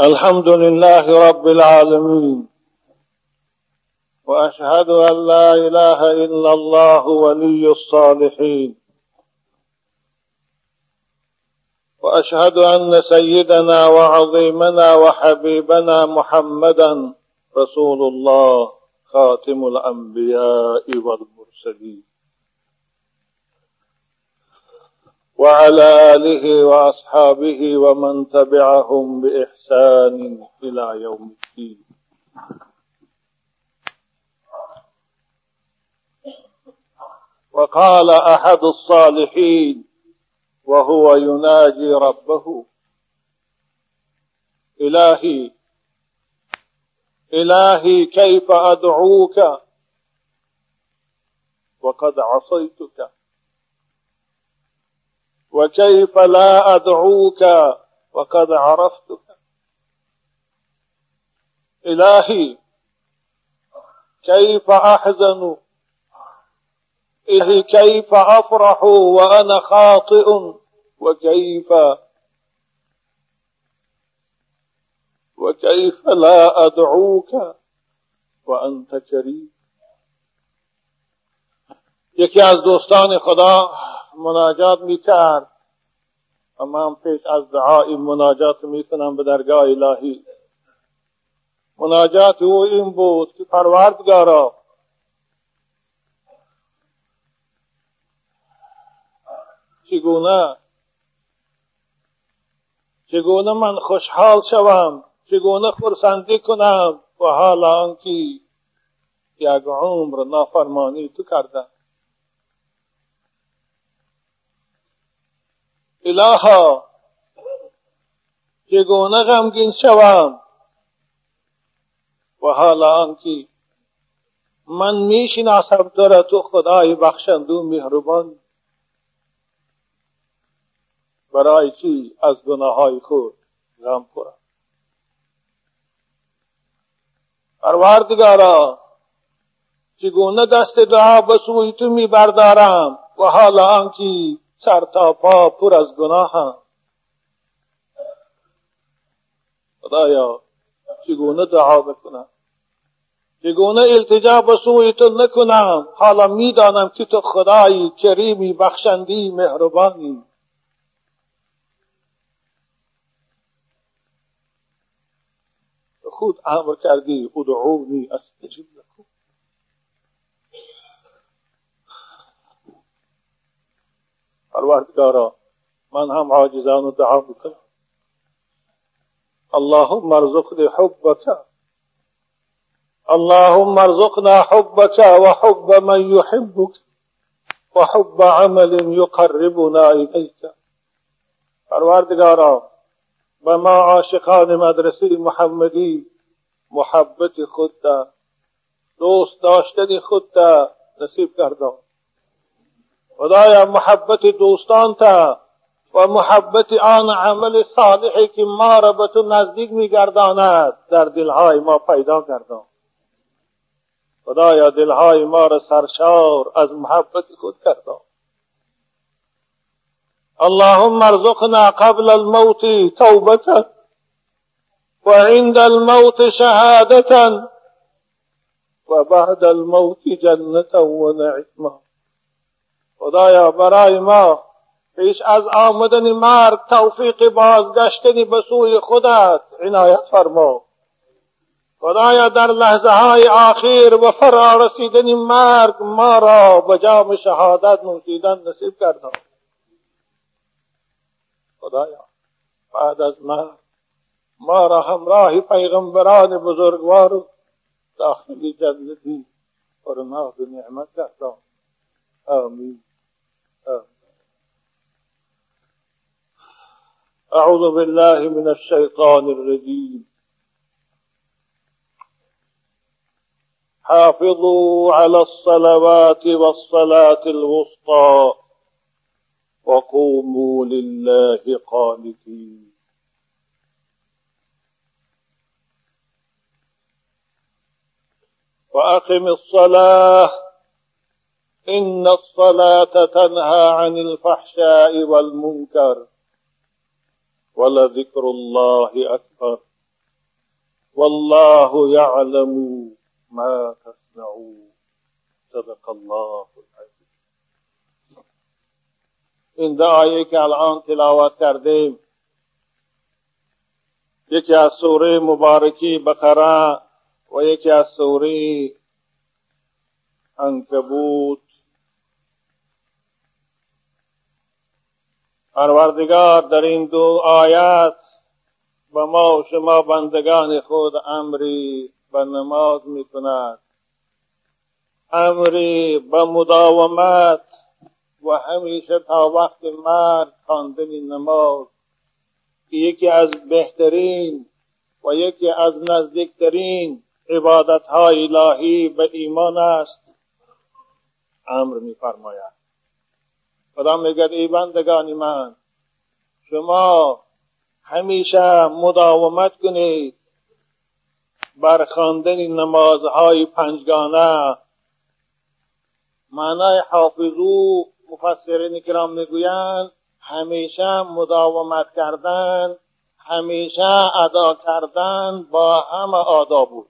الحمد لله رب العالمين. وأشهد أن لا إله إلا الله ولي الصالحين. وأشهد أن سيدنا وعظيمنا وحبيبنا محمدا رسول الله خاتم الأنبياء والمرسلين. وعلى آله وأصحابه ومن تبعهم بإحسان إلى يوم الدين. وقال أحد الصالحين وهو يناجي ربه إلهي إلهي كيف أدعوك؟ وقد عصيتك. وكيف لا أدعوك وقد عرفتك إلهي؟ كيف أحزن؟ إلهي كيف أفرح وأنا خاطئ؟ وكيف؟ وكيف لا أدعوك وأنت كريم؟ یکی از دوستان خدا مناجات می‌کرد. و من پیش از دعای مناجات می‌کنم به درگاه الهی. مناجات او این بود که پروردگارا چگونه چگونه من خوشحال شوم چگونه خرسندی کنم و حالا آنکه یک عمر نافرمانی تو کردم. الها چگونه غمگین شوم؟ و حالا آنکه من می‌شناسم تو را تو خدای بخشندو مهربان. برای چی از گناه های خود غم خورم؟ پروردگارا چگونه دست دعا به سوی تو می بردارم و حالا آنکه سر تا پا پر از گناه هم خدایا چگونه دعا بکنم؟ چگونه التجا به سوی تو نکنم؟ حالا می‌دانم که تو خدایی کریمی بخشندی مهربانی. خود امر کردی ادعونی استجب. پروردگارا من هم عاجزان و دعا بکنم اللهم ارزقني حبك اللهم ارزقنا حبك وحب من يحبك وحب عمل يقربنا إليك پروردگارا به ما عاشقان مدرسه محمدی محبت خود دوست داشتن خود نصیب گردان خدایا محبت دوستان تا و محبت آن عمل صالحی که ما را به تو نزدیک میگرداند. در دلهای ما پیدا گردان. خدایا دلهای ما را سرشار از محبت خود گردان. اللهم ارزقنا قبل الموت توبة وعند الموت شهادة وبعد الموت جنة ونعمة خدایا برای ما پیش از آمدن مرگ توفیق بازگشتن به سوی خودت عنایت فرما. خدایا در لحظه های آخر و فرا رسیدن مرگ ما را به جام شهادت نوشیدن نصیب کردم خدایا بعد از مرگ ما را همراه پیغمبران بزرگوار داخل جنتی فرما به نعمت کردم آمین. أعوذ بالله من الشيطان الرجيم. حافظوا على الصلوات والصلاة الوسطى وقوموا لله قانتين. وأقم الصلاة. إن الصلاة تنهى عن الفحشاء والمنكر. ولذكر الله أكبر. والله يعلم ما تصنعون. صدق الله العظیم این دعایی که الآن تلاوت کردیم. یکی از سوره مبارکی بقره و یکی از سوره انکبوت. پروردگار در این دو آیت به ما و شما بندگان خود امری به نماز می کند امری به مداومت و همیشه تا وقت مرگ خواندن نماز که یکی از بهترین و یکی از نزدیکترین عبادت های الهی به ایمان است. امر میفرماید. خدا میگد ای بندگان من شما همیشه مداومت کنید بر خواندن نمازهای پنجگانه. معنای حافظو مفسرین کرام می‌گویند همیشه مداومت کردن همیشه ادا کردن با همه آداب بود.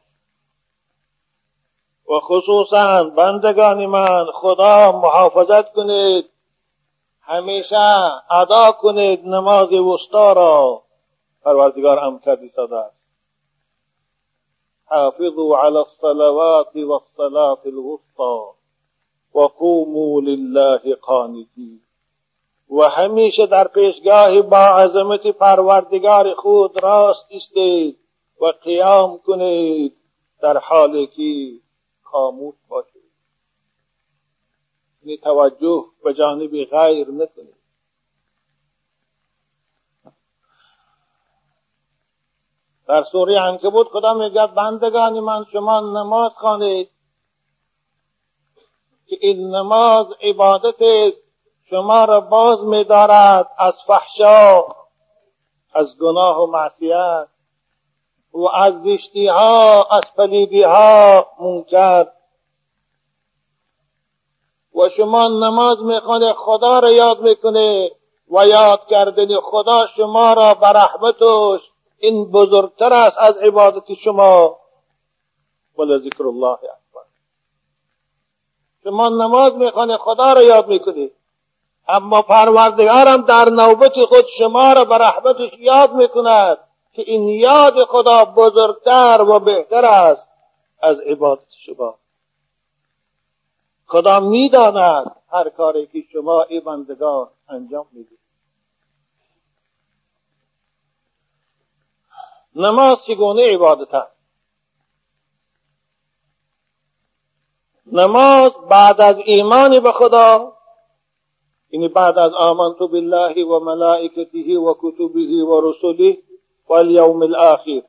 و خصوصا بندگان من خدا محافظت کنید. همیشه ادا کنید نماز وسطا را. پروردگار هم کردی است. حافظوا على الصلوات والصلاة الوسطى وقوموا لله قانتين و همیشه در پیشگاه با عظمت پروردگار خود راست استید و قیام کنید در حالی که خاموش باشید. یعنی توجه به جانب غیر نکنید در سوره عنکبوت خدا میگه بندگان من شما نماز خوانید که این نماز عبادت شما را باز میدارد از فحشا از گناه و معصیت و از زشتی ها از پلیدی ها منکر. و شما نماز می‌خونه خدا را یاد می‌کنه و یاد کردن خدا شما را به رحمتش این بزرگتر است از عبادت شما. ولی ذکر الله اکبر. شما نماز می‌خونه خدا را یاد می‌کنید اما پروردگارم در نوبت خود شما را به رحمتش یاد می‌کند که این یاد خدا بزرگتر و بهتر است از عبادت شما. خدا می‌داند هر کاری که شما ای بندگان انجام می‌دید. نماز چگونه عبادت است؟ نماز بعد از ایمان به خدا یعنی بعد از آمنت بالله و ملائکته و کتبه و رسله و الیوم الاخر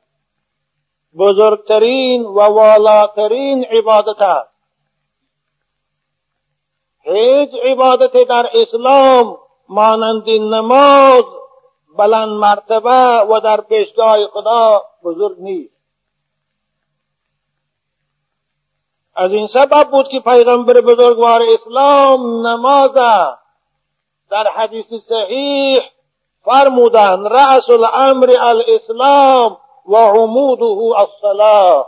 بزرگترین و والاترین عبادت است. هیچ عبادت در اسلام مانند نماز بلند مرتبه و در پیشگاه خدا بزرگ نیست. از این سبب بود که پیغمبر بزرگوار اسلام نماز در حدیث صحیح فرمودن رأس الامر الاسلام و عموده الصلاة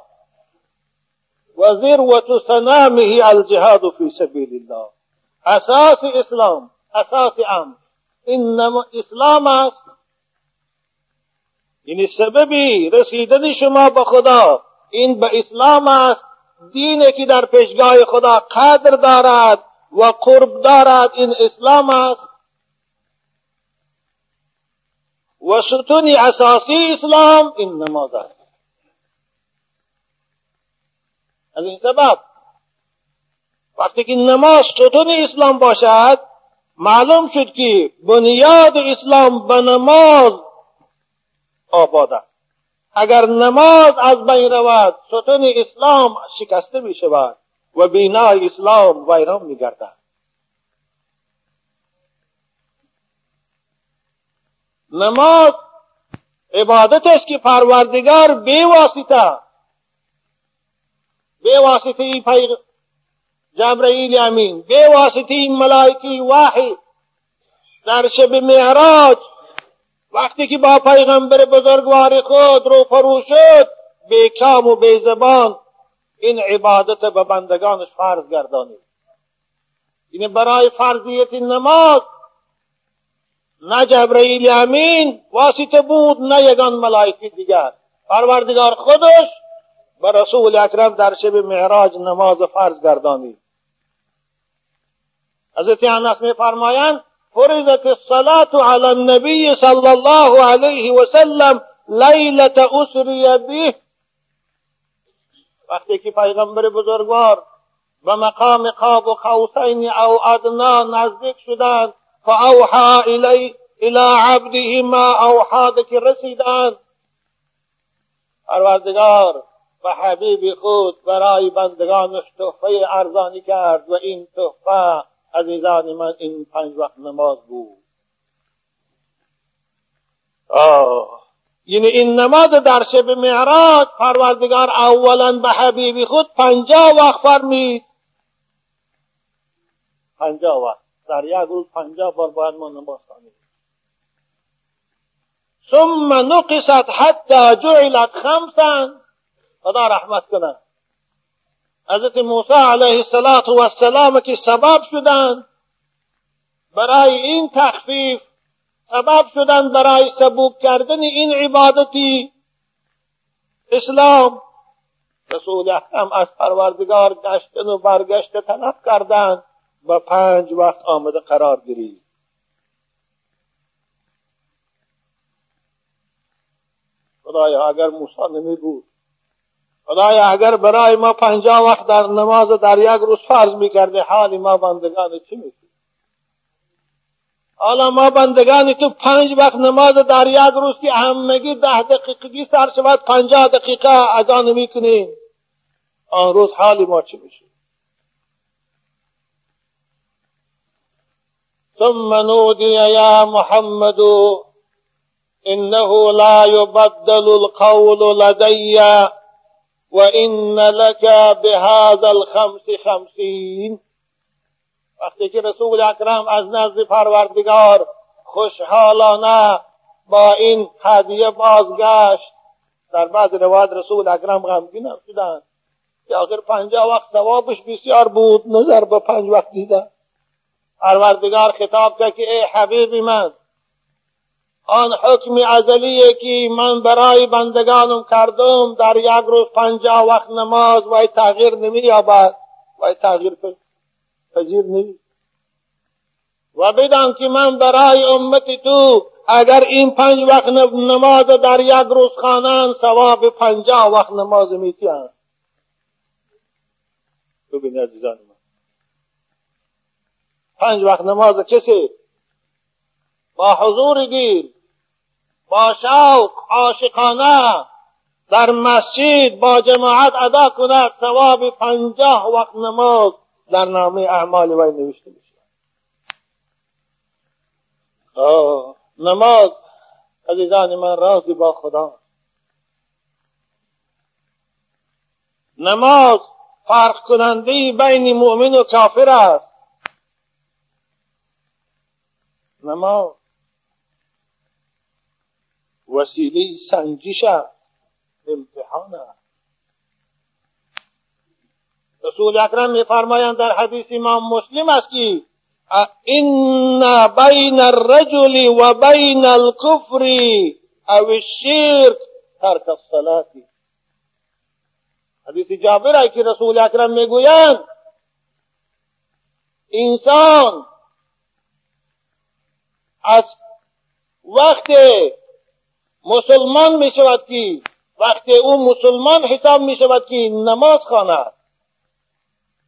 و ذروة سنامه الجهاد في سبيل الله. اساس اسلام اساس امر. این اسلام است. یعنی سببی رسیدن شما به خدا. این به اسلام است. دینی که در پیشگاه خدا قدر دارد و قرب دارد این اسلام است. و ستون اساسی اسلام این نماز است از این سبب وقتی که نماز ستون اسلام باشد معلوم شد که بنیاد اسلام به نماز آباد است. اگر نماز از بین رود ستون اسلام شکسته می شود و بینای اسلام ویران می گردد. نماز عبادت است که پروردگار بے واسطه بے واسطه پیغ جبرائیل امین. بے واسطه ملائکی واحد. در شب معراج وقتی که با پیغمبر بزرگوار خود رو فرو شد بیکام و بیزبان این عبادت به بندگانش فرض گردانید. این برای فرضیت نماز نه جبرئیل امین واسطه بود نه یگان ملائکه دیگر. پروردگار خودش به رسول اکرم در شب معراج نماز فرض گردانید. حضرت انس میفرمایند فرضت الصلاة على النبي صلى الله عليه وسلم لیلت اسری به وقتی که پیغمبر بزرگوار به مقام قاب و قوسین او ادنا نزدیک شدند فاوحا الی الى عبده ما اوحا که رسیدند. پروردگار و حبیب خود برای بندگانش تحفه ارزانی کرد و این تحفه عزیزان من این پنج وقت نماز بود. آه. یعنی این نماز در شب معراج پروردگار اولا به حبیبی خود پنجاه وقت فرمید. پنجاه وقت. در یک روز پنجاه بار باید ما نماز خوانیم. ثم نقصت حتی جعلت خمسا. خدا رحمت کنه. حضرت موسی علیه السلام که سبب شدند برای این تخفیف سبب شدن برای سبوک کردن این عبادتی. اسلام رسول اکرم از پروردگار گشتن و برگشت طلب کردن و پنج وقت آمده قرار گیرید خدایا اگر موسی نمی بود خدایا اگر برای ما پنجاه وقت در نماز در یک روز فرض می‌کرده حال ما بندگان چی میشه حالا ما بندگان تو پنج وقت نماز در یک روز که همگی ده دقیقگی سر شود پنجاه دقیقه اذان می‌کنیم. آن روز حال ما چی میشه ثم نودي يا محمد إنه لا يبدل القول لدي وإن لك بهذا الخمس خمسين. وقتی که رسول اکرم از نزد پروردگار خوشحالانه با این هدیه بازگشت در بعض روایت رسول اکرم غمگین هم شدند که آخر پنجاه وقت ثوابش بسیار بود نظر به پنج وقت دیدن. پروردگار خطاب کرد که ای حبیب من آن حکم ازلیه که من برای بندگانم کردم در یک روز پنجاه وقت نماز و تغییر نمی یابد و تغییر پذیر نیست و بدان که من برای امت تو اگر این پنج وقت نماز در یک روز خوانند ثواب پنجاه وقت نماز میتیان ببین عزیزان من. پنج وقت نماز کسی؟ با حضور گیر. با شوق عاشقانه در مسجد با جماعت ادا کند ثواب پنجاه وقت نماز در نامه اعمال وی نوشته میشه. نماز عزیزان من رازی با خدا. نماز فرق کننده بین مؤمن و کافر است. نماز وسیله سنجش است. رسول اکرم میفرمایند در حدیث امام مسلم است که ان بین الرجل و بین الكفر او الشرك ترک الصلاه حدیث جابر که رسول اکرم می‌گویند انسان از وقت مسلمان می شود که وقتی او مسلمان حساب می شود که نماز خواند.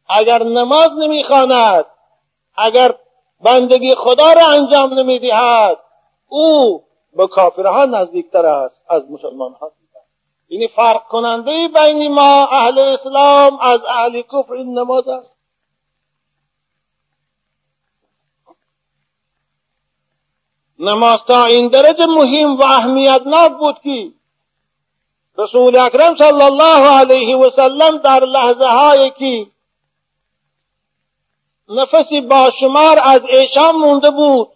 اگر نماز نمی‌خواند اگر بندگی خدا را انجام نمی‌دهد او به کافرها نزدیکتر است از مسلمان ها یعنی فرق کننده بین ما اهل اسلام از اهل کفر این نماز است. نماز تا این درجه مهم و اهمیتناک بود که رسول اکرم صلی الله علیه و سلم در لحظه هایی که نفسی با شمار از ایشان مونده بود.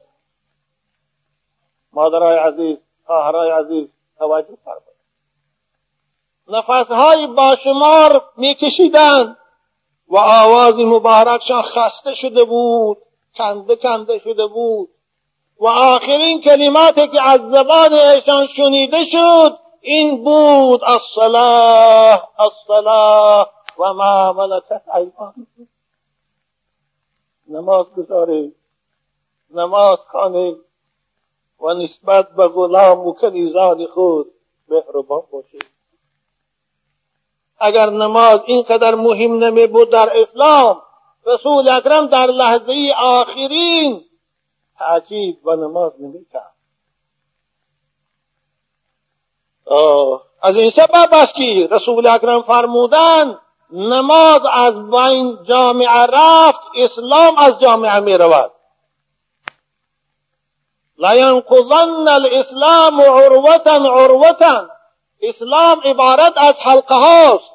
مادرای عزیز خواهرای عزیز توجه فرمایید. نفسهای باشمار میکشیدند و آواز مبارکشان خسته شده بود کنده کنده شده بود. و آخرین کلماتی که از زبان ایشان شنیده شد این بود الصلاه الصلاه و ما ملکت ایمان. نماز گذارید نماز خانه و نسبت به غلام و کنیزان خود مهربان باشید اگر نماز اینقدر مهم نمی بود در اسلام رسول اکرم در لحظه آخرین تأکید و نماز نمی کرد از این سبب است که رسول اکرم فرمودن نماز از بین جامعه رفت اسلام از جامعه می رود لینقضن الاسلام عروتا عروتا. اسلام عبارت از حلقه هاست.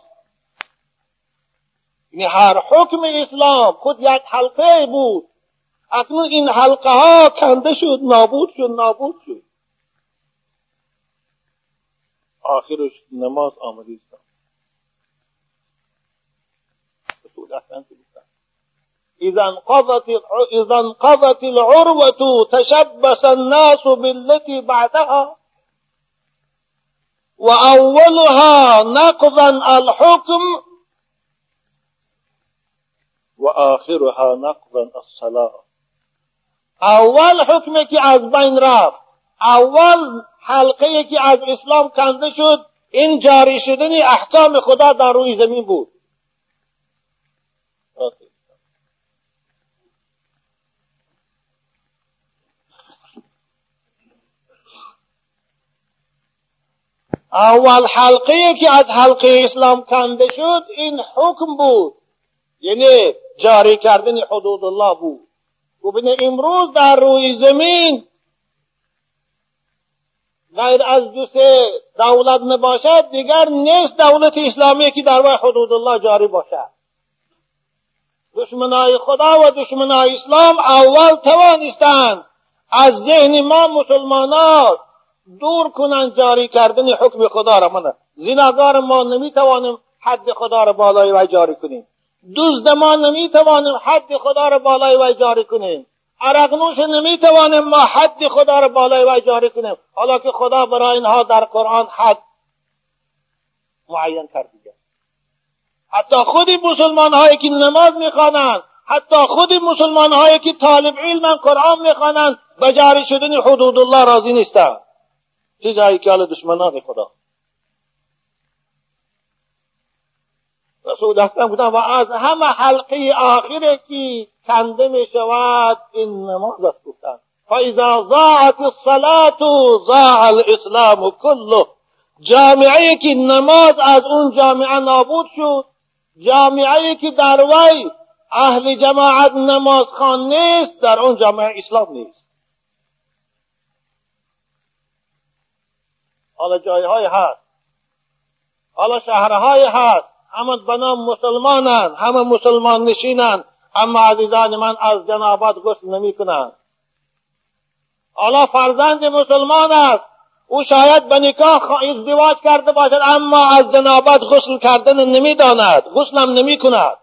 یعنی هر حکم اسلام خود یک حلقه بود. اکنون این حلقه ها کنده شد نابود شد نابود شد آخرش نماز آمده است إذا انقضت إذا انقضت العروة تشبث الناس بالتي بعدها وأولها نقضا الحكم وآخرها نقضا الصلاة اول حکمی که از بین رفت. اول حلقه که از اسلام کنده شد این جاری شدن احکام خدا در روی زمین بود. اول حلقه که از حلقه اسلام کنده شد این حکم بود. یعنی جاری کردن حدود الله بود. و امروز در روی زمین غیر از دو سه دولت نباشد دیگر نیست دولت اسلامی که در وای حدود الله جاری باشد. دشمنای خدا و دشمنای اسلام اول توانستند از ذهن ما مسلمانان دور کنند جاری کردن حکم خدا را. من زناگار ما نمی‌توانیم حد خدا را بالای وی جاری کنیم. دزد ما نمی‌توانیم حد خدا را بالای وی جاری کنیم. عرقنوش نمی‌توانیم ما حد خدا را بالای وی جاری کنیم. حالا که خدا برای اینها در قرآن حد معین کرده حتی خود مسلمان هایی که نماز می‌خوانند حتی خود مسلمان هایی که طالب علم قرآن می‌خوانند به جاری شدن حدود الله راضی نیستند. چه که حال دشمنان خدا. رسول اکرم بودن و از همه حلقه آخره که کنده می شود این نماز است گفتن. فاذا ضاعت الصلاة ضاع الاسلام كله. جامعه که نماز از اون جامعه نابود شد جامعه که در وی اهل جماعت نماز خان نیست در اون جامعه اسلام نیست. حالا جایهای هست. حالا شهرهای هست. همه به نام مسلمانند همه مسلمان نشینند اما عزیزان من از جنابت غسل نمی کنند حالا فرزند مسلمان است او شاید به نکاح ازدواج کرده باشد اما از جنابت غسل کردن نمی‌داند غسل هم نمی کند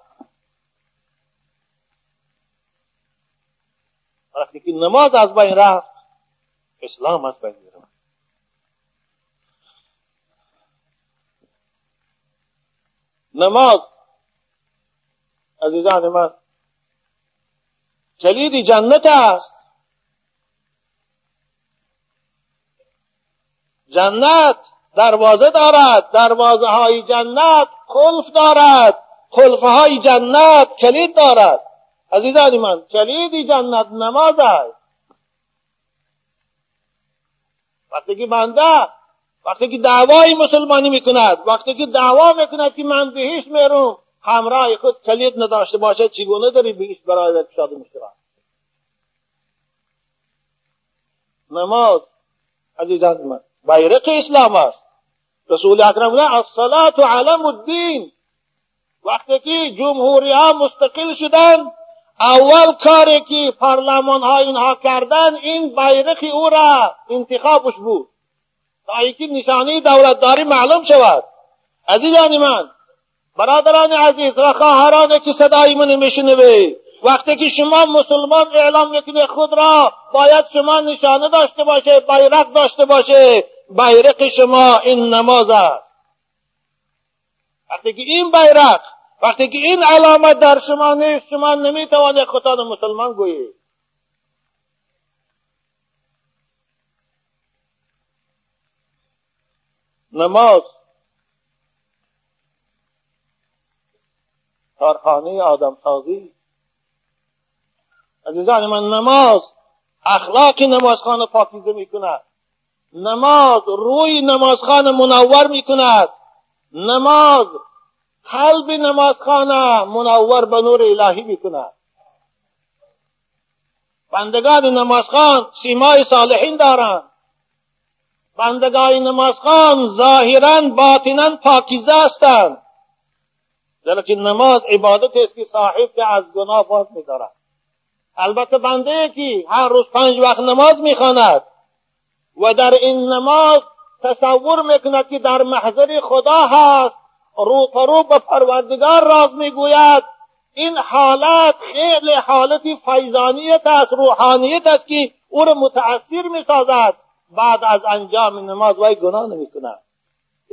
وقتی که نماز از بین رفت اسلام از بین رفت نماز. عزیزان من. کلید جنت است. جنت دروازه دارد. دروازه های جنت قلف دارد. قلف های جنت کلید دارد. عزیزان من کلید جنت نماز است. وقتی که بنده وقتی که دعوای مسلمانی می‌کند وقتی که دعوا می‌کند که من بهش میرم همراه خود کلید نداشته باشد چگونه داری بهش برای پیشاده می‌شود؟ نماز عزیزان من بیرق اسلام است. رسول اکرم نه الصلاة علم الدین. وقتی که جمهوری ها مستقل شدن اول کاری که پارلمان ها اینها کردن این بیرق او را انتخابش بود. تا اینکه نشانه دولتداری معلوم شود. عزیزان من برادران عزیز و خواهران که صدای من میشنوه وقتی که شما مسلمان اعلام می‌کنه خود را باید شما نشانه داشته باشه بیرق داشته باشه بیرق شما این نماز است. وقتی که این بیرق وقتی که این علامت در شما نیست شما نمی‌توانید خودتان مسلمان گویید. نماز. کارخانه آدم سازی عزیزان من نماز اخلاق نمازخانه پاکیزه می کند نماز روی نمازخانه منور می کند نماز قلب نمازخانه منور به نور الهی می کند بندگان نمازخان سیمای صالحین دارند. بندگان نمازخان ظاهرا باطنا پاکیزه هستند. که نماز عبادت است که صاحب که از گناه باز میدارد. البته بنده که هر روز پنج وقت نماز می‌خواند و در این نماز تصور می‌کند که در محضر خدا هست رو رو به پروردگار راز می‌گوید. این حالت خیلی حالتی فیضانیت است روحانیت است که او را متاثر می‌سازد. بعد از انجام نماز وی گناه نمی‌کند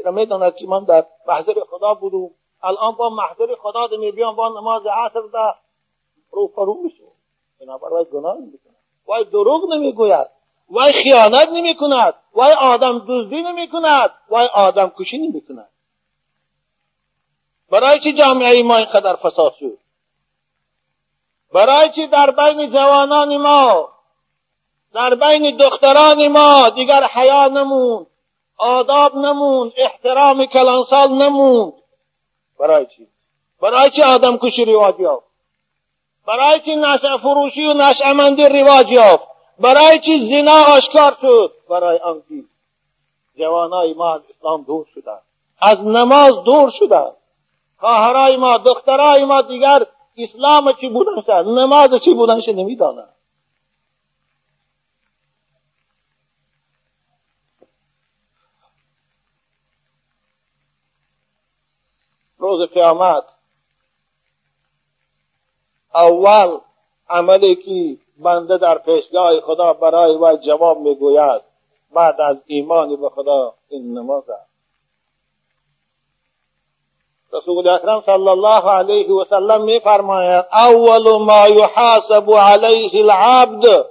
را می‌داند که من در محضر خدا بودم. الان با محضر خدا می بیام با نماز عصر در رو فرو میشه بنابر وی گناه نمی‌کند وی دروغ نمی‌گوید. وی خیانت نمی‌کند. وی آدم دزدی نمی‌کند. وی آدم کشی نمی‌کند. برای چی جامعه ما اینقدر فساد شد؟ برای چی در بین جوانان ما در بین دختران ما دیگر حیا نموند آداب نموند احترام کلانسال نموند. برای چی؟ برای چی آدم کشی رواج یافت؟ برای چی نشع فروشی و نشعمندی رواج یافت؟ برای چی زنا آشکار شد؟ برای آنکه جوانای ما از اسلام دور شدند. از نماز دور شدند. خواهرای ما دخترای ما دیگر اسلام چی بودنش نماز چی بودنش نمی‌دانند. روز قیامت. اول عملی که بنده در پیشگاه خدا برای و جواب می‌گوید بعد از ایمانی به خدا این نماز است. رسول اکرم صلی الله علیه و سلم میفرماید اول ما یحاسب علیه العبد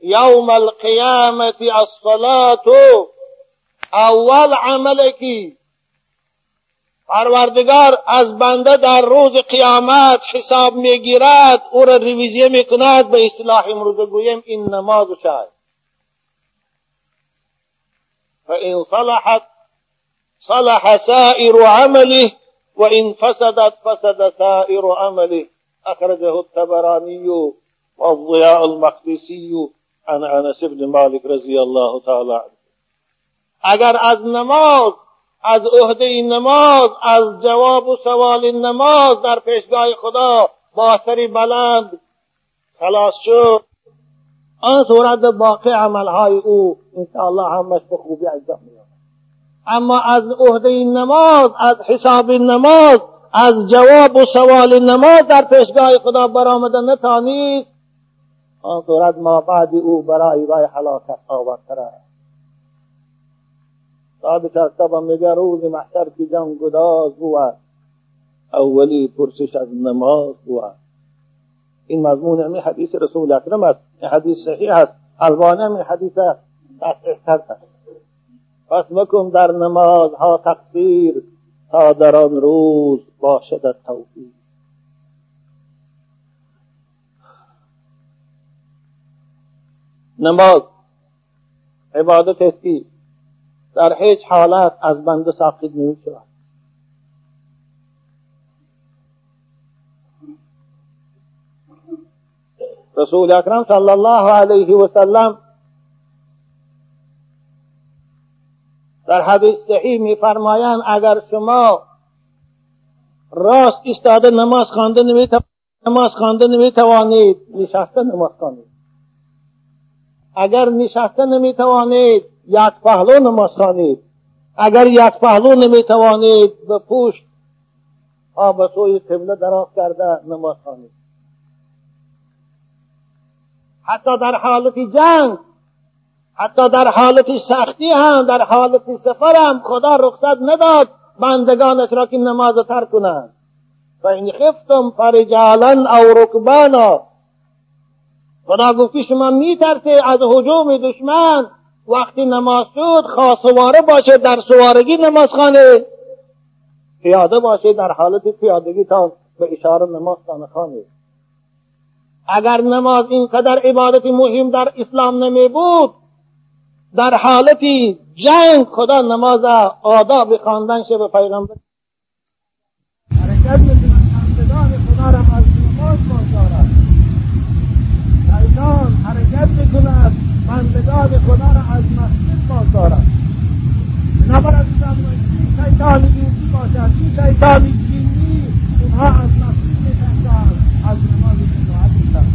یوم القیامت الصلاة. اول عملی که پروردگار از بنده در روز قیامت حساب می‌گیرد او را ریویزیه می‌کند به اصطلاح امروز گویم این نماز شد فإن صلحت صلح سائر عمله وإن فسدت فسد سائر عمله. أخرجه التبراني والضياء المقدسي عن أنس بن مالك رضي الله تعالى عنه اگر از نماز از عهده نماز از جواب و سوال نماز در پیشگاه خدا با سری بلند خلاص شد. آن صورت باقی عملهای او انشاءالله همش به خوبی انجام میاد اما از عهده نماز از حساب نماز از جواب و سوال نماز در پیشگاه خدا برآمده نتانید آن صورت ما بعد او برای وی حلاکت آورتر است. است و میگه روز محشر که جان گداز بود اولی پرسش از نماز بود این مضمون همین حدیث رسول اکرم است. این حدیث صحیح است. البانی همین حدیث تصحیح کرد پس مکن در نمازها تقصیر تا در آن روز باشد توفیق. نماز. عبادت است. در هیچ حالت از بنده ساقط نمی شود. رسول اکرم صلی الله علیه و سلم در حدیث صحیح میفرمایند اگر شما راست ایستاده نماز خوانده نماز خوانده نمی‌توانید نشسته نماز خوانید. اگر نشسته نمی‌توانید یک پهلو نماز خوانید اگر یک پهلو نمی‌توانید به پوشت ها به سوی قبله دراز کرده نماز خوانید حتی در حالت جنگ حتی در حالت سختی هم در حالت سفر هم خدا رخصت نداد بندگانش را که نماز تر کنند. فان خفتم فرجالا او رکبانا خدا گفتی شما میترسه از حجوم دشمن وقتی نماز شد خواستواره باشه در سوارگی نماز خانه پیاده باشه در حالت پیادگی تا به اشاره نماز خانه. اگر نماز اینقدر عبادت مهم در اسلام نمی بود در حالتی جنگ خدا نماز آداب خواندن شه به پیغمبر. حرکت می‌کنن خدا را از نماز بازدارد حرکت من بدار خدا را از مسجد بازدارد نبر از فرمایید این شیطان یوزی باشد این شیطان جینی اونها از مسجد میکندند از نماز جماعت میکند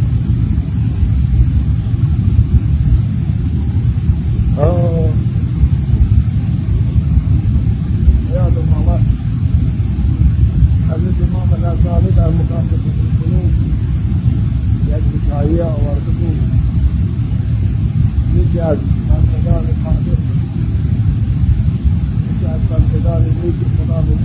یاد در مقام یک بکایی آورده بود الحجاج قال كذلك قال كذلك قال كذلك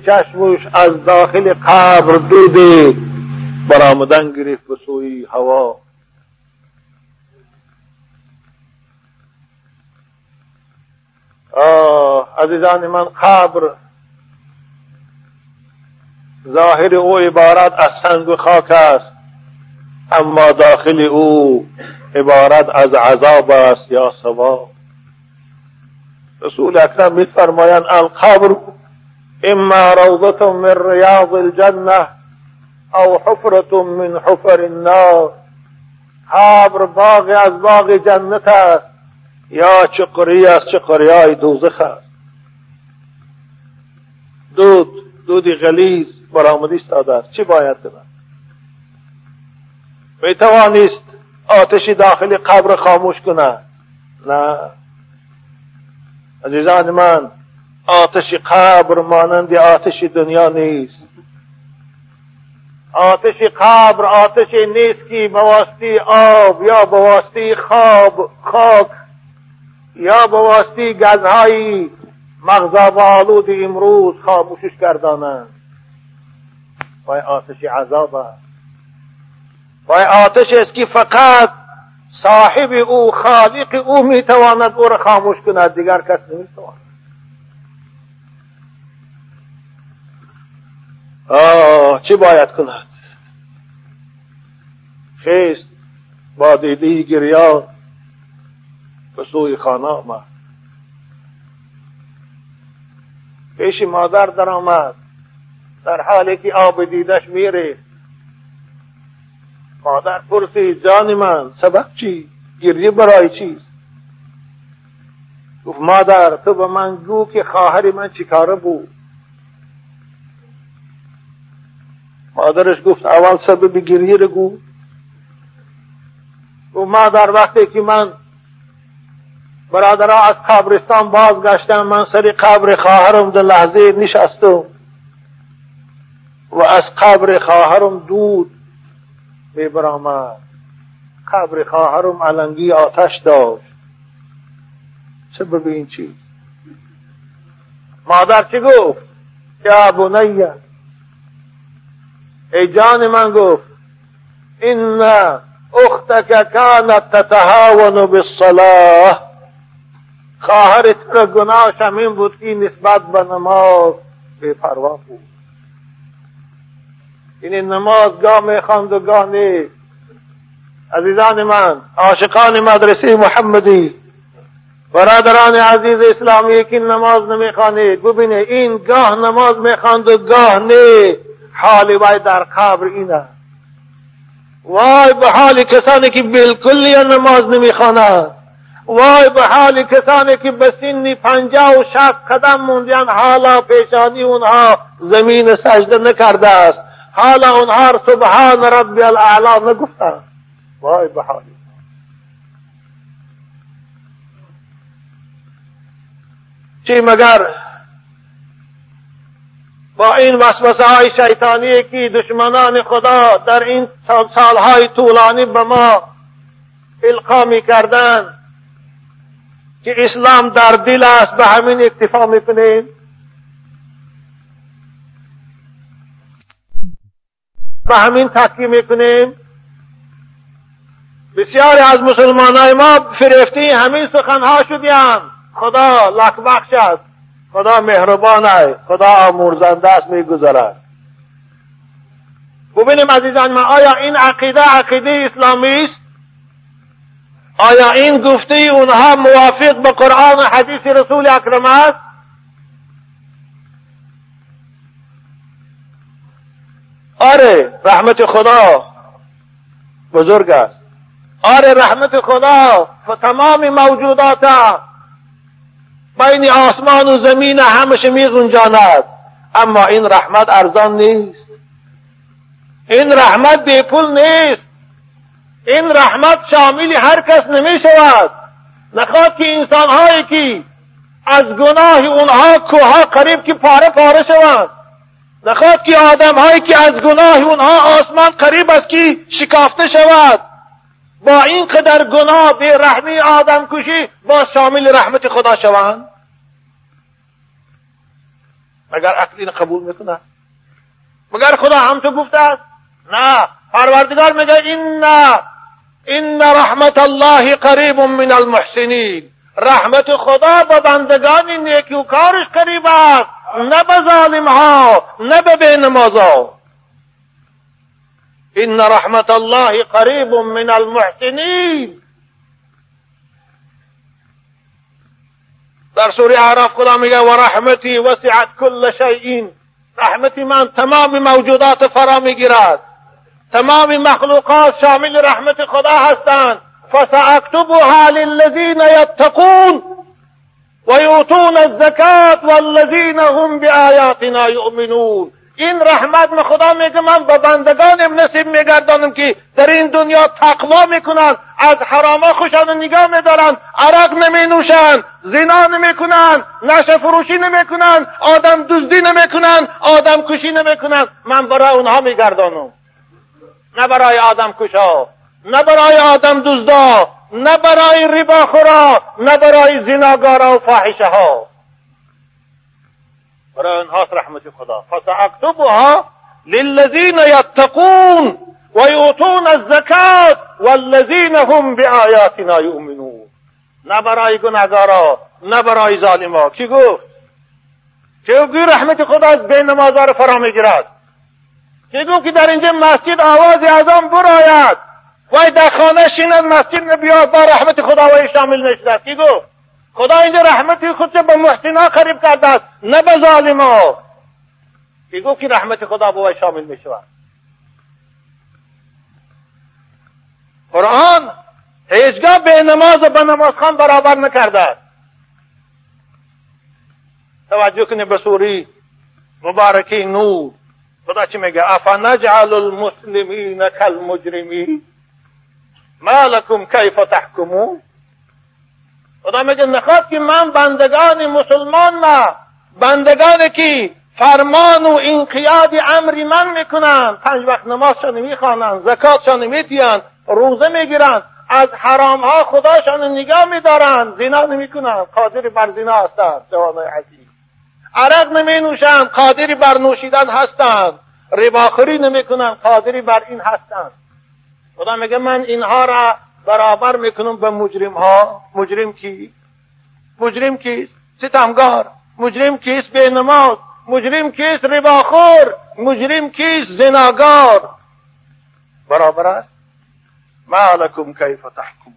چشمش از داخل قبر دودی برآمدن گرفت به سوی هوا. آه عزیزان من قبر ظاهر او عبارت از سنگ و خاک است. اما داخل او عبارت از عذاب است یا ثواب رسول اکرم میفرمایند القبر اما روضة من رياض الجنة او حفرة من حفر النار. قبر باغ از باغ جنت است. یا چقری از چقری های دوزخ است. دود دودی غلیز برآمده ایستاده است. چی باید کنم می توانست آتشی داخل قبر خاموش کنه نه. عزیزان من آتش قبر مانند آتش دنیا نیست. آتش قبر آتش نیست که بواسطه آب یا بواسطه خواب خاک یا بواسطه گزهای مغذاب آلود امروز خاموشش گردانند. وای آتش عذاب است. وای آتش است که فقط صاحب او خالق او می‌تواند او را خاموش کند. دیگر کس نمی‌تواند. آه چه باید کند؟ خیست با دیدی گریان به سوی خانه آمد. پیش مادر در آمد. در حالی که آب دیدش میره. مادر پرسید جان من سبب چی؟ گریه برای چیست؟ گفت مادر تو به من گو که خواهر من چیکاره بود. مادرش گفت اول سبب گریه رو گو گفت مادر وقتی که من برادرها از قبرستان بازگشتم من سر قبر خواهرم در لحظه نشستم و از قبر خواهرم دود می برآمد. قبر خواهرم علنگی آتش داشت. سبب این چیز؟ مادر چی گفت؟ یا بنیه ای جان من گفت این اختک کانت تتهاون بالصلاه خواهر تو گناهش همین بود که نسبت به نماز بے پروا بود. این نماز گاه می‌خواند و گاه نیست. عزیزان من عاشقان مدرسه محمدی برادران عزیز اسلامی که نماز نمی‌خوانید ببینه این گاه نماز می‌خواند و گاه نه حال وای در قبر اینه. وای به حال کسانی که بالکل نماز نمی‌خوانند وای به حال کسانی که به سن پنجاه و شست قدم موندیان حالا پیشانی اونها زمین سجده نکرده است. حالا اونها سبحان ربی الاعلا نگفتند وای به حال چی مگر با این وسوسه های شیطانی که دشمنان خدا در این سالهای طولانی به ما القا می کردن که اسلام در دل است به همین اکتفا می‌کنیم. به همین تکی می‌کنیم. بسیاری از مسلمان ما فریفتی همین سخنها شدیم خدا لک بخش است. خدا مهربان است خدا آمرزنده است میگذرد. ببینیم عزیزان من آیا این عقیده عقیده اسلامی است؟ آیا این گفته اونها موافق به قرآن و حدیث رسول اکرم است؟ آره رحمت خدا بزرگ است. آره رحمت خدا تمام موجودات بین آسمان و زمین همش میگنجاند اما این رحمت ارزان نیست. این رحمت پول نیست. این رحمت شامل هر کس نمی شود نخواد که انسان هایی که از گناه اونها کوها قریب که پاره پاره شوند. نخواد که آدم هایی که از گناه اونها آسمان قریب است که شکافته شود. با این قدر گناه به رحمی آدم کشی با شامل رحمت خدا شوند. مگر عقل این قبول می‌کنه؟ مگر خدا هم تو گفته است؟ نه. پروردگار میگه این این رحمت الله قریب من المحسنین. رحمت خدا به بندگان نیکوکارش قریب است. نه به ظالم ها نه به بینمازا این رحمت الله قریب من المحسنین در سوره اعراف خدا میگه و رحمتی وسعت کل شیء. رحمتی من تمام موجودات فرا میگیرد. تمام مخلوقات شامل رحمت خدا هستند. فسأکتبها للذین یتقون ویؤتون الزکات والذین هم بآیاتنا یؤمنون. این رحمت من خدا میگه من به بندگانم نصیب میگردانم که در این دنیا تقوا می‌کنن از حراما خوشان نگاه میدارن عرق نمی نوشن زنا نمی‌کنن نشه فروشی نمی‌کنن آدم دزدی نمی‌کنن آدم کشی نمی‌کنن. من برای اونها میگردانم. نه برای آدم کشا نه برای آدم دزدا نه برای ربا خورا نه برای زناگارا و فاحشه ها برای آنها رحمت خدا. فساکتبها للذین یتقون و یؤتون الزکات والذین هم بآیاتنا یؤمنون نه برای گناهگارا نه برای ظالما. کی گفت؟ که گوی رحمت خدا از بین نمازها رو فرا میگیرد. که گفت که در اینجا مسجد آواز اعظام براید وای در خانه شیند مسجد بیاد با رحمت خدا و شامل نشده کی گفت؟ خدا اینجا رحمتی خود به محسنا قریب کرده است نه به ظالما که گفت که رحمت خدا به شامل می شود. قرآن هیچگاه به نماز و به نماز خان برابر نکرده توجه کنید به سوری مبارکی نور. خدا چی میگه؟ افنجعل المسلمین کالمجرمین. ما لکم کیف تحکمون؟ خدا میگه نخواد که من بندگان مسلمان ما بندگانی که فرمان و انقیاد امری من می‌کنن پنج وقت نمازشان می‌خوانند زکاتشان میدیند روزه می‌گیرند از حرام ها خداشان نگاه میدارند زنا نمی‌کنند قادر بر زنا هستند جوانای عزیز عرق نمی نوشند قادری بر نوشیدن هستند رباخوری نمی‌کنند قادری بر این هستند خدا میگه من اینها را برابر می‌کنم به مجرم ها. مجرم کی؟ مجرم کیست ستمگار. مجرم کیست به نماز مجرم کیست رباخور؟ مجرم کیست زناگار؟ برابر است؟ ما لکم کیف تحکم.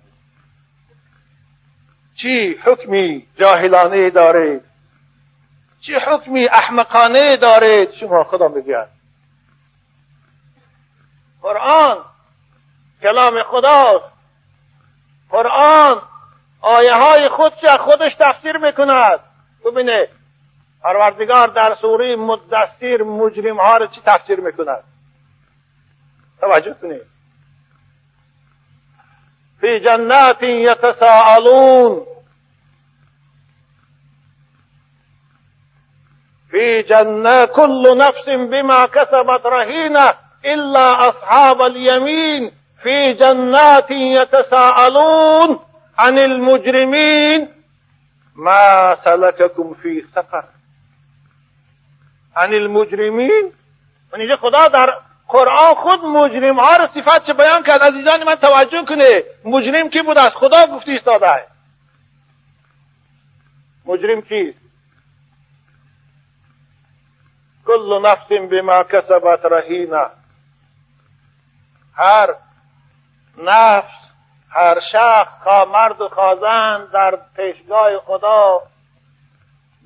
چی حکمی جاهلانه دارید؟ چی حکمی احمقانه دارید؟ شما خدا می‌گوید. قرآن کلام خداست. قرآن آیه های خودش خودش تفسیر می‌کند. ببینه پروردگار در سوره مدستیر مجرم ها رو چی تفسیر می‌کند؟ توجه کنید. فی جنات یتساءلون. في جنة كل نفس بما كسبت رهينة إلا أصحاب اليمين في جنات يتساءلون عن المجرمين. ما سلككم في سقر عن المجرمین من اینجا خدا در قرآن خود مجرم ها رو صفت چه بیان کرد. عزیزان من توجه کنه مجرم کی بود از خدا گفتی ایستاده مجرم کیست کل نفس بما کسبت رهینه هر نفس. هر شخص خواه مرد و خوازن در پیشگاه خدا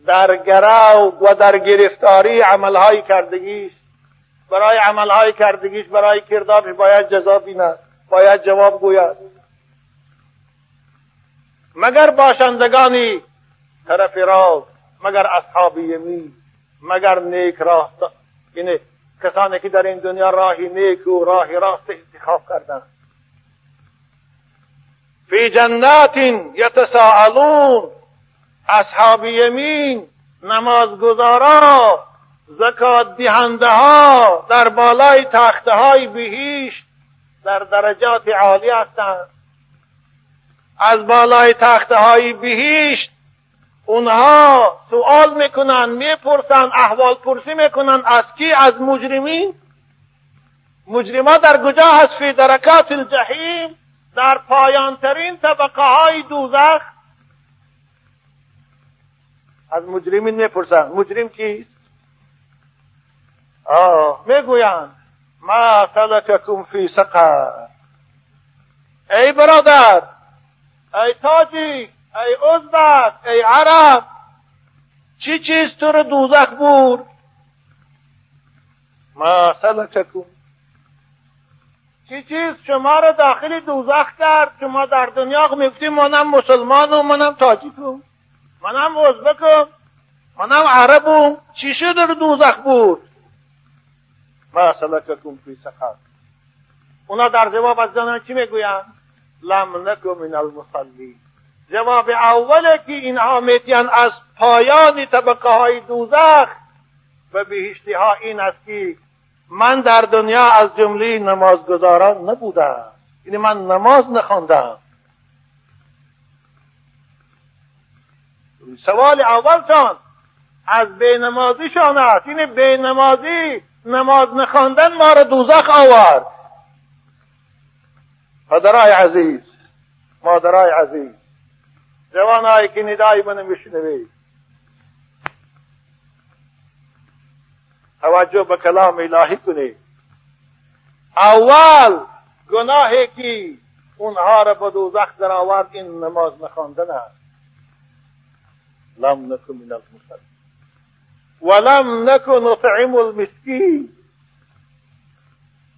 در گرو و در گرفتاری عملهای کردگیش. برای عملهای کردگیش برای کردارش باید جزا بیند باید جواب گوید. مگر باشندگانی طرف راست مگر اصحاب یمین مگر نیک راه یعنی کسانی که در این دنیا راهی نیک و راهی راست انتخاب کردند. فی جنات یتساءلون. اصحاب یمین نمازگزارا زکات دهنده ها در بالای تخته های بهیش در درجات عالی هستند. از بالای تخته های بهیشت اونها سوال می‌کنن می‌پرسن احوال پرسی می‌کنن از کی؟ از مجرمین. مجرما در کجا هست؟ فی درکات الجحیم. در پایانترین طبقه های دوزخ. از مجرمین می‌پرسن مجرم کیست؟ آه می‌گویند ما سلککم فی سقر. ای برادر! ای تاجی! ای ازبک ای عرب! چی چیز تو رو دوزخ بود ما سلککم چی چیز؟ شما رو داخل دوزخ کرد. شما در دنیا می‌گفتیم منم مسلمان و منم تاجیکم منم ازبکم منم عربم چی شد رو دوزخ بود؟ ما سلککم فی سقر. اونا در جواب از جانان چی می‌گویند؟ لم نکو من المصلی جواب اوله که اینها میتین از پایان طبقه های دوزخ. و بهشتی ها این است که من در دنیا از جمله نمازگزاران نبودم. یعنی من نماز نخواندم. سوال اولشان از بینمازیشان است. این بینمازی نماز نخواندن ما را دوزخ آورد. پدرای عزیز مادرای عزیز جوانایی که ندای منو میشنوید توجه به کلام الهی کنید اول گناهی که اونها را به دوزخ در آورد این نماز نخواندن است. لم نکن من المسلمین. ولم نکن نطعم المسکین.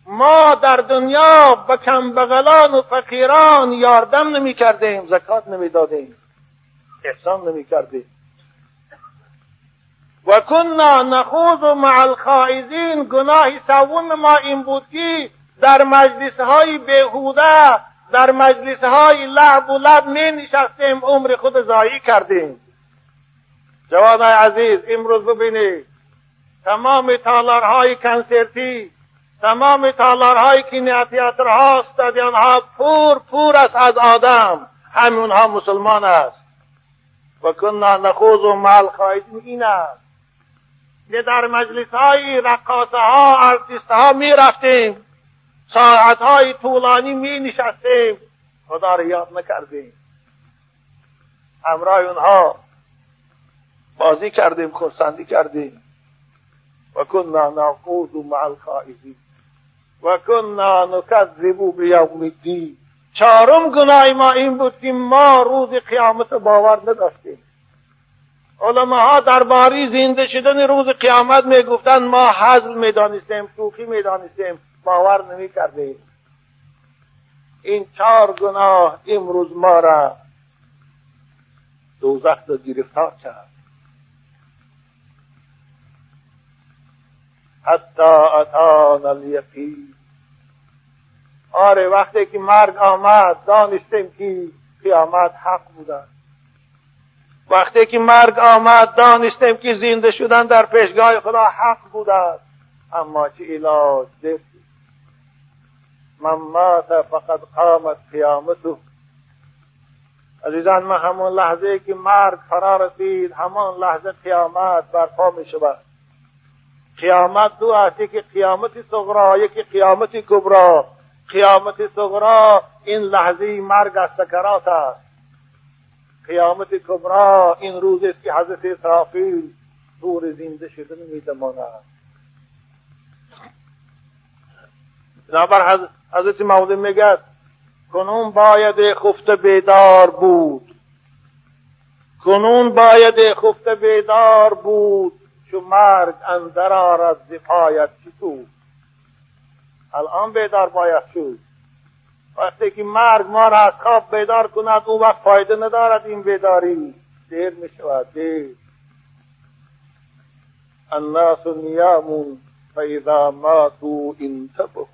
ما در دنیا به کمبغلان و فقیران یاردم نمی کردیم زکات نمی دادیم احسان نمی کردیم و کنا نخوض مع الخائزین گناه سوم ما این بود که در مجلس های بهوده در مجلس های لعب و لب می نشستیم عمر خود زایی کردیم. جوانای عزیز امروز ببینید تمام تالارهای کنسرتی تمام تالارهای کینیاتیاترها استادیانها پور پور است از آدم. همونها مسلمان است. و کنا نخوض و مال خواهید این است. که در مجلس های رقاصه ها ارتیست ها می رفتیم ساعت های طولانی می نشستیم خدا را یاد نکردیم. همراه اونها بازی کردیم خورسندی کردیم. و کنا نعقود مع الخائزین و کنا نکذب بیوم الدین. چهارم گناه ما این بود که ما روز قیامت باور نداشتیم. علماها درباره زنده شدن روز قیامت می‌گفتند ما حزل می‌دانستیم شوخی می‌دانستیم باور نمی کردیم این چهار گناه امروز ما را دوزخ را گرفتار کرد. حتی اتان الیقین. آره وقتی که مرگ آمد دانستیم که قیامت حق بوده وقتی که مرگ آمد دانستیم که زنده شدن در پیشگاه خدا حق بوده اما چه علاج دید من مات فقط قامت قیامته عزیزان ما همون لحظه که مرگ فرا رسید همان لحظه قیامت برپا می شود. قیامت دو است یکی قیامت صغرا یکی قیامت کبرا. قیامت صغرا این لحظه مرگ از سکرات است. قیامت کبرا این روز است که حضرت اسرافیل دور زنده شدن میدماند. بنابر حضرت مولی میگد کنون باید خفته بیدار بود. کنون باید خفته بیدار بود چو مرگ اندر آرد زفایت چطور؟ الان بیدار باید شد. وقتی که مرگ ما را از خواب بیدار کند اون وقت فایده ندارد این بیداری دیر می شود دیر. الناس نیامون فاذا ماتوا انتبهوا.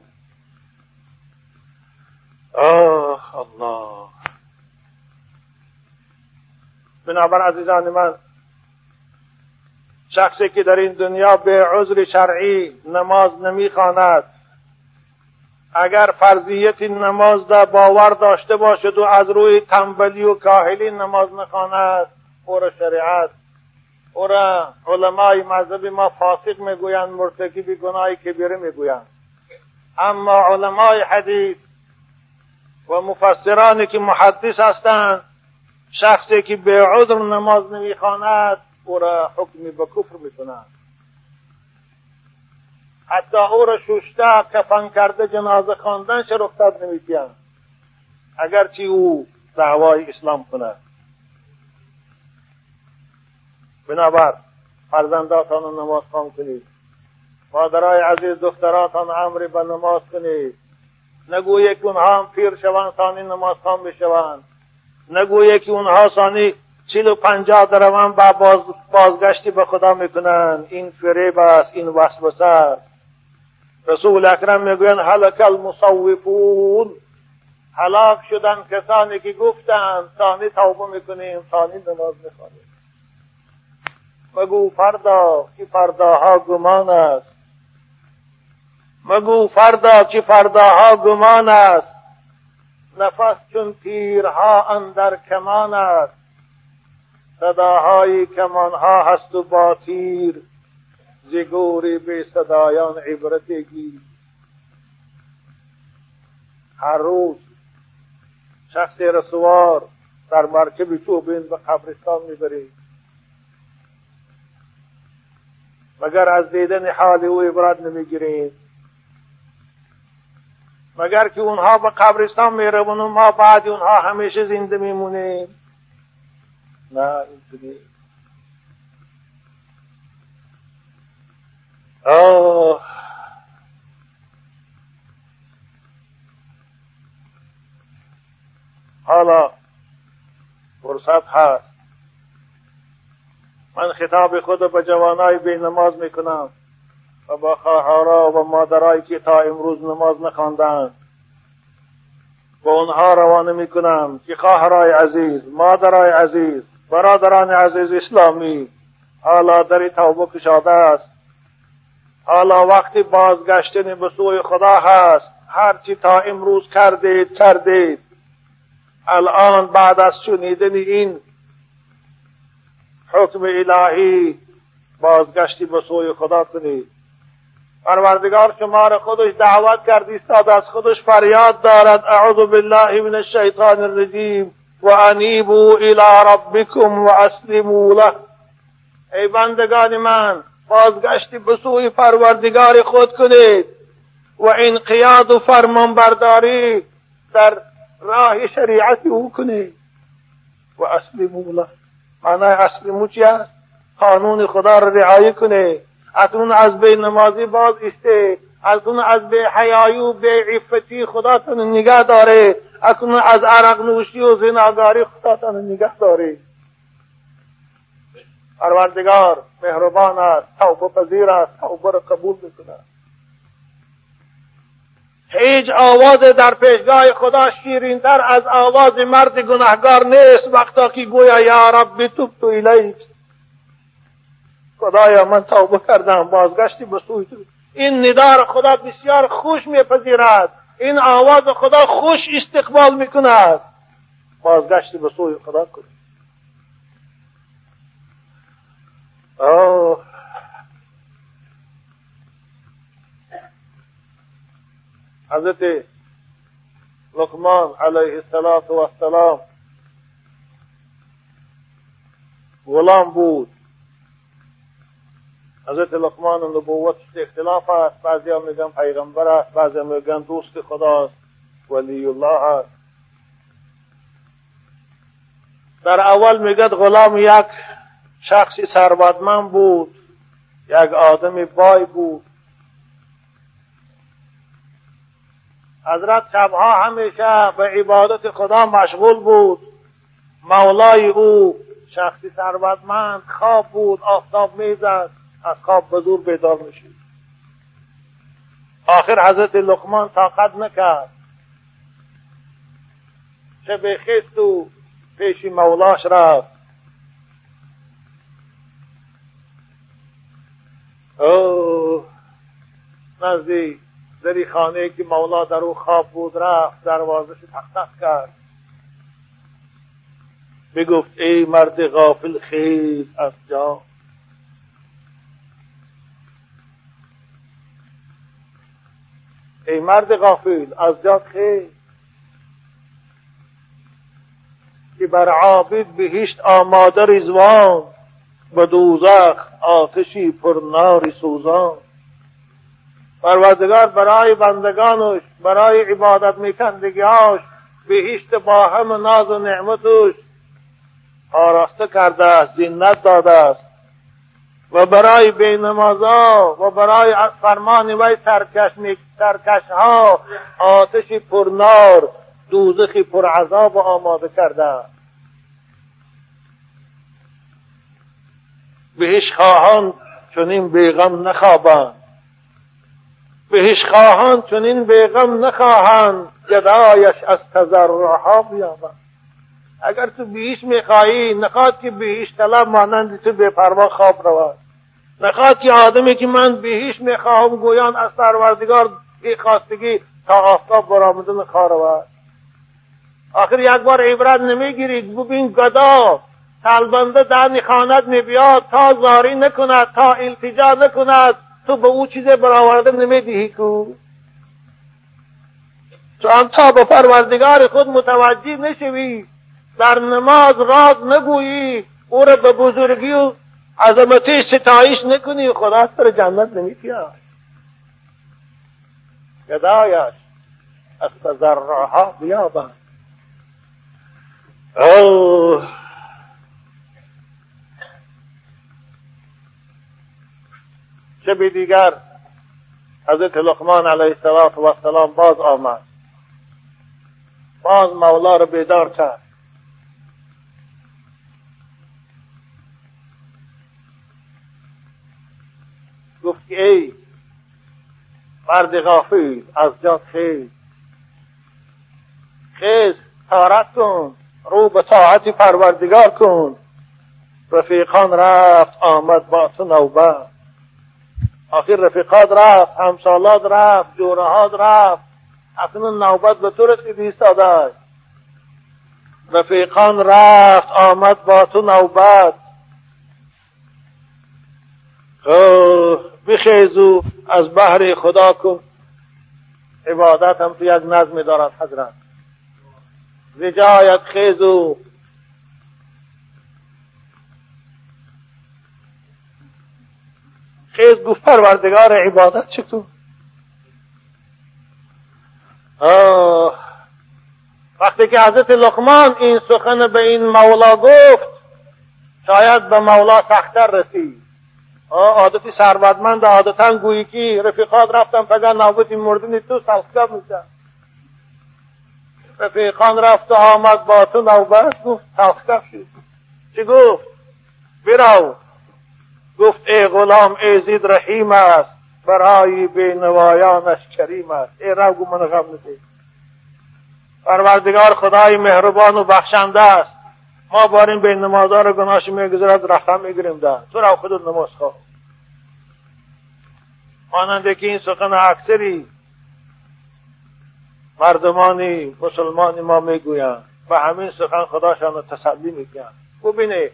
آه الله. بنابر عزیزان من شخصی که در این دنیا به عذر شرعی نماز نمی‌خواند اگر فرضیت نماز را باور داشته باشد و از روی تنبلی و کاهلی نماز نخواند او را شریعت او را علمای مذهب ما فاسق می‌گویند مرتکب گناه کبیره می‌گویند. اما علمای حدیث و مفسرانی که محدث هستند شخصی که به عذر نماز نمی‌خواند او را حکم به کفر می‌کنند. حتی او را شوشته کفن کرده جنازه خواندنش رخصت نمی‌دهند. اگرچه او دعوای اسلام کند. بنابر فرزنداتان نماز خوان کنید. مادرای عزیز دختراتان امر به نماز کنید. نگویه که اونها هم پیر شوند ثانی نماز خوان بشوند. نگویه که اونها ثانی چیل و پنجاه با باز بازگشتی به خدا می‌کنند. این فریب است این وسوسه است. رسول اکرم می‌گویند هلک المصوفون. هلاک شدن کسانی که گفتند ثانی توبه می‌کنیم ثانی نماز می‌خوانیم. مگو فردا که فرداها گمان است. مگو فردا که فرداها گمان است. نفس چون تیرها اندر کمان است. صداهای کمانها هست و با تیر. زگوری به صدایان عبرتگی هر روز شخص رسوار در مرکب چوبین به قبرستان می‌برید مگر از دیدن حال او عبرت نمی‌گیرید مگر که اونها به قبرستان می‌روند و ما بعد اونها همیشه زنده میمونیم؟ نه اینطوری آه. حالا فرصت هست. من خطاب خود به جوانای بی نماز می‌کنم و با خواهرها و مادرایی که تا امروز نماز نخواندند. به اونها روانه می‌کنم که خواهرای عزیز مادرای عزیز برادران عزیز اسلامی حالا در توبه کشاده است. حالا وقتی بازگشتن به سوی خدا هست هرچی تا امروز کردید کردید. الان بعد از شنیدن این حکم الهی بازگشتی به سوی خدا کنید. پروردگار شما را خودش دعوت کرد ایستاد از خودش فریاد دارد. اعوذ بالله من الشیطان الرجیم و انیبو الى ربکم و اسلموا له. ای بندگان من بازگشتی به سوی پروردگار خود کنید و انقیاد و فرمانبرداری در راه شریعت او کنید. و اصلی مولا معنای اصلی چی است قانون خدا را رعایه کنه اکنون از به نمازی باز استه اکنون از به حیایی و به عفتی خداتون نگه داره اکنون از عرق نوشی و زناگاری خداتون نگه داره پروردگار مهربان است توبه پذیر است توبه را قبول می‌کند هیچ آواز در پیشگاه خدا شیرینتر از آواز مرد گناهگار نیست وقتا که گویا یا رب توب تو الیک. خدایا من توبه کردم بازگشتی به سوی تو. این ندار خدا بسیار خوش میپذیرد. این آواز خدا خوش استقبال می‌کند. بازگشتی به سوی خدا کنید حضرت لقمان علیه السلام غلام بود. حضرت لقمان نبوت اختلاف است. بعضی هم میگن پیغمبر است بعضی هم میگن دوست خداست. ولی الله است. در اول میگد غلام یک شخصی ثروتمند بود یک آدم بای بود. حضرت شبها همیشه به عبادت خدا مشغول بود. مولای او شخصی ثروتمند خواب بود آفتاب می‌زد از خواب به زور بیدار میشید آخر حضرت لقمان طاقت نکرد. چه خست و پیش مولاش رفت. اوه نزدی دری خانه که مولا در او خواب بود رفت دروازش تق کرد. بگفت ای مرد غافل خیز از جا ای مرد غافل از جا خیز که بر عابد بهشت آماده رزوان و دوزخ آتشی پر ناری سوزان. پروردگار برای بندگانش برای عبادت میکندگیاش بهشت با هم ناز و نعمتش آراسته کرده است زینت داده است. و برای بینمازا و برای فرمان وی سرکش, سرکش ها آتشی پرنار دوزخی پرعذاب آماده کرده است. بهش خواهان چنین بیغم نخوابند. بهش خواهان چنین بیغم نخواهند. جدایش از تضرعها بیابند. اگر تو بهش می‌خواهی نخواد که بهش طلب مانند تو بپروا خواب رود. نخواد که آدمی که من بهش می‌خواهم گویان از پروردگار بی خواستگی تا آفتاب برآمدن خواه رود. آخر یک بار عبرت نمی‌گیرید. ببین گدا تلبنده در خانت میبیاد تا زاری نکند تا التجا نکند. تو به او چیز برآورده نمی‌دهی کو؟ تو هم تا به پروردگار خود متوجه نشوی. در نماز راز نگویی. او را به بزرگی و عظمتی ستایش نکنی. خدا سر جنت نمیتیاد گدایش از تزرعها بیابند. اوه. شب دیگر حضرت لقمان علیه السلام باز آمد. باز مولا رو بیدار کرد. گفت ای مرد غافل از جا خیز. خیز تارت کن رو به طاعت پروردگار کن. رفیقان رفت آمد با تو نوبت. آخر رفیقات رفت همسالات رفت جورهات رفت. اکنون نوبت به تو رسید ایستاده رفیقان رفت آمد با تو نوبت. بخیزو از بحر خدا کن. عبادت هم تو یک نظمی دارد حضرت. زجایت خیزو. خیز گفت پروردگار عبادت چطور وقتی که حضرت لقمان این سخن به این مولا گفت شاید به مولا سختتر رسید. عادتی ثروتمند عادتا گویی که رفیقات رفتن فقط نوبتی مردنی تو سلسکب میشن رفیقان رفت آمد با تو نوبت گفت شد. چی گفت؟ برو گفت ای غلام ایزید رحیم است برای بینوایانش کریم است. ای رو من غم نده. پروردگار خدای مهربان و بخشنده است. ما باریم به نمازار گناهش می‌گذارد می‌گیریم ده تو رو خود نماز خواه. ماننده که این سخن اکثری مردمانی مسلمانی ما می‌گویند و همین سخن خداشان رو تسلی می‌کنند ببینه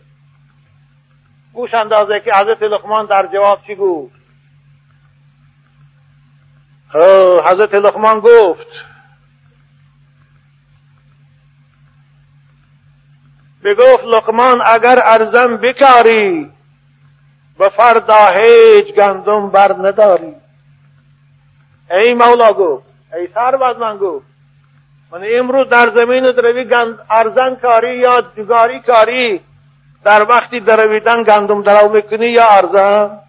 گوش اندازه که حضرت لقمان در جواب چی گفت؟ حضرت لقمان گفت بگفت لقمان اگر ارزم بکاری به فردا هیچ گندم بر نداری. ای مولا گفت ای سر من گفت من امروز در زمین دروی ارزن کاری یا جگاری کاری در وقتی درویدن گندم درو می‌کنی یا ارزن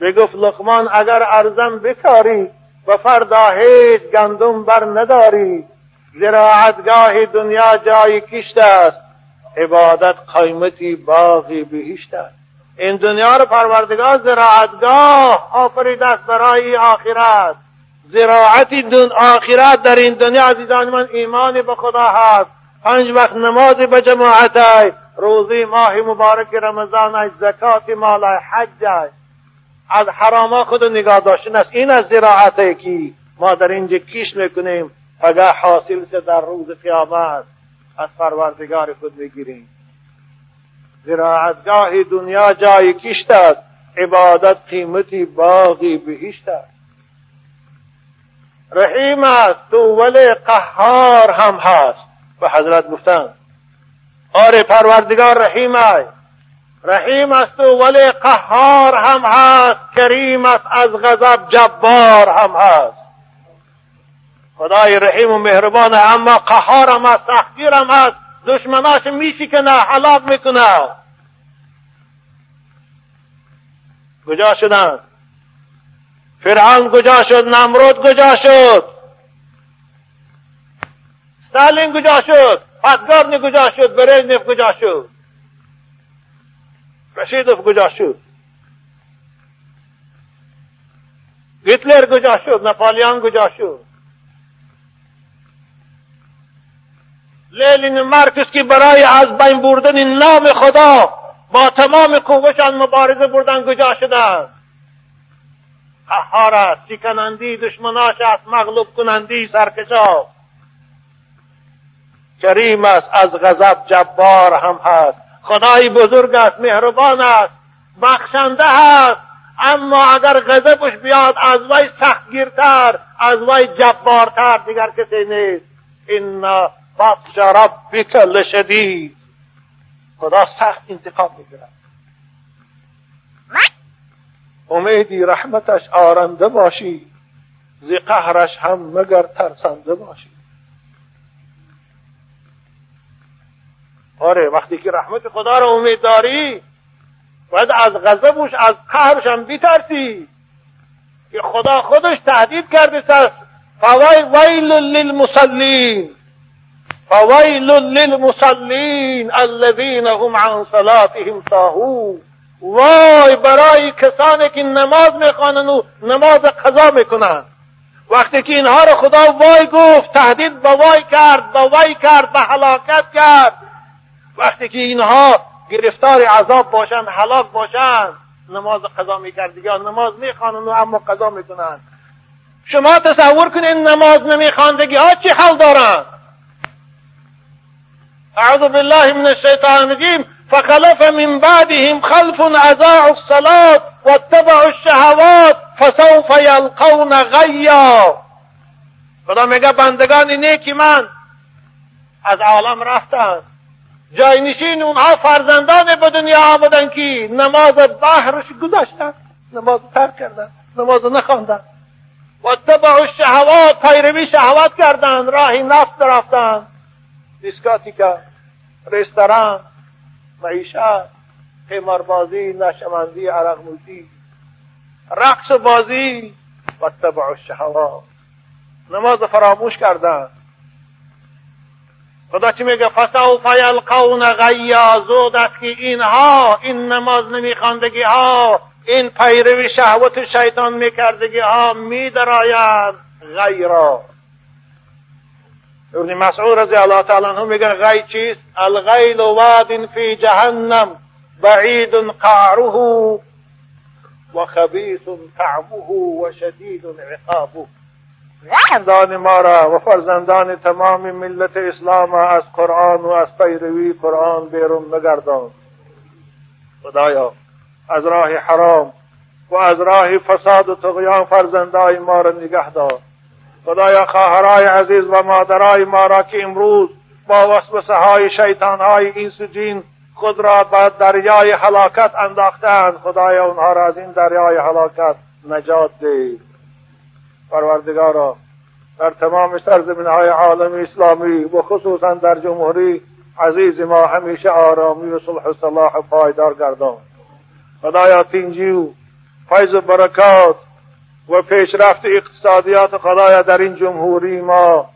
بگفت لقمان اگر ارزم بکاری و فردا هیچ گندم بر نداری. زراعتگاه دنیا جای کشت است. عبادت قیمتی باقی بهشت است. این دنیا رو پروردگار زراعتگاه آفریده است برای آخرت. زراعت دن آخرت در این دنیا عزیزان من ایمان به خدا هست. پنج وقت نماز به جماعت روزی ماه مبارک ای زکات مال حج از حراما خود نگاه داشتن است. این از زراعت که ما در اینجا کیش می‌کنیم. اگر حاصل سے در روز قیامت. از پروردگار خود بگیریم زراعتگاه دنیا جای کشت است. عبادت قیمتی باقی بهشت است. رحیم است. تو ولی قهار هم هست. به حضرت گفتن. آره پروردگار رحیم است رحیم است و ولی قهار هم هست کریم است از غضب جبار هم هست. خدای رحیم و مهربان اما قهار هم هست سختگیر هم هست. دشمناش میشکنه حلاق می‌کنه. کجا شدن؟ فرعون کجا شد؟ نمرود کجا شد؟ ستالین کجا شد؟ پدگارنی کجا شد برژنیف کجا شد. رشیدوف کجا شد؟ گیتلر کجا شد؟ نپالیان کجا شد؟ مارکس که برای از بین بردن نام خدا با تمام قوشان مبارزه بردن کجا شدن قهار است شکنندی دشمناش است مغلوب کنندی سرکشا. کریم است از غضب جبار هم هست. خدای بزرگ است مهربان است بخشنده هست اما اگر غضبش بیاد از وی سختگیرتر از وی جبارتر دیگر کسی نیست. این بطش ربک لشدید. خدا سخت انتقام می‌گیرد امیدی رحمتش آرنده باشی زی قهرش هم مگر ترسنده باشی. آره وقتی که رحمت خدا رو امید داری باید از غضبش از قهرش هم بیترسی. که خدا خودش تهدید کرده است. فوای ویل للمصلین. فویل للمصلین الذین هم عن صلاتهم ساهون. وای برای کسانی که نماز می‌خوانند و نماز قضا می‌کنند. وقتی که اینها رو خدا وای گفت تهدید به وای کرد به وای کرد به هلاکت کرد. وقتی که اینها گرفتار عذاب باشند هلاک باشند نماز قضا می‌کرد یا نماز می‌خوانند و اما قضا می‌کنند. شما تصور کنید نماز نمیخواندگی ها چی حال دارند؟ اعوذ بالله من الشیطان الرجیم. فخلف من بعدهم خلف اضاعوا الصلاة واتبعوا الشهوات فسوف یلقون غیا خدا میگه بندگان نیکی من از عالم رفتند. جای نشین اونها فرزندان به دنیا آمدن که نماز بحرش گذاشتن نماز ترک کردن نماز نخواندن. و تبع شهوات پیروی شهوات کردند راهی نفت رفتند دیسکاتیکا رستوران معیشت قماربازی نشمندی عرق نوشی رقص بازی و تبع الشهوات. نماز فراموش کردن. خدا چی میگه؟ فسوف یلقون غیا زود است که اینها این نماز نمیخواندگی ها این پیروی شهوت شیطان میکردگی ها میدراید غیرا ابن مسعود رضی الله تعالی عنه میگه غی چیست؟ الغیل واد فی جهنم بعید قعره و خبیث طعمه و شدید عقابه فرزندان ما را و فرزندان تمام ملت اسلام از قرآن و از پیروی قرآن بیرون نگردان خدایا از راه حرام و از راه فساد و تغیان فرزندای ما را نگه دار. خدایا خواهرای عزیز و مادرای ما را که امروز با وسوسه های شیطان های این سجین خود را به دریای حلاکت انداختند خدایا اونها را از این دریای حلاکت نجات ده پروردگارا در تمام سرزمین های عالم اسلامی و خصوصا در جمهوری عزیز ما همیشه آرامی و صلح و صلاح پایدار گردان. خدایا تینجی و فیض و برکات و پیشرفت اقتصادیات خدایا در این جمهوری ما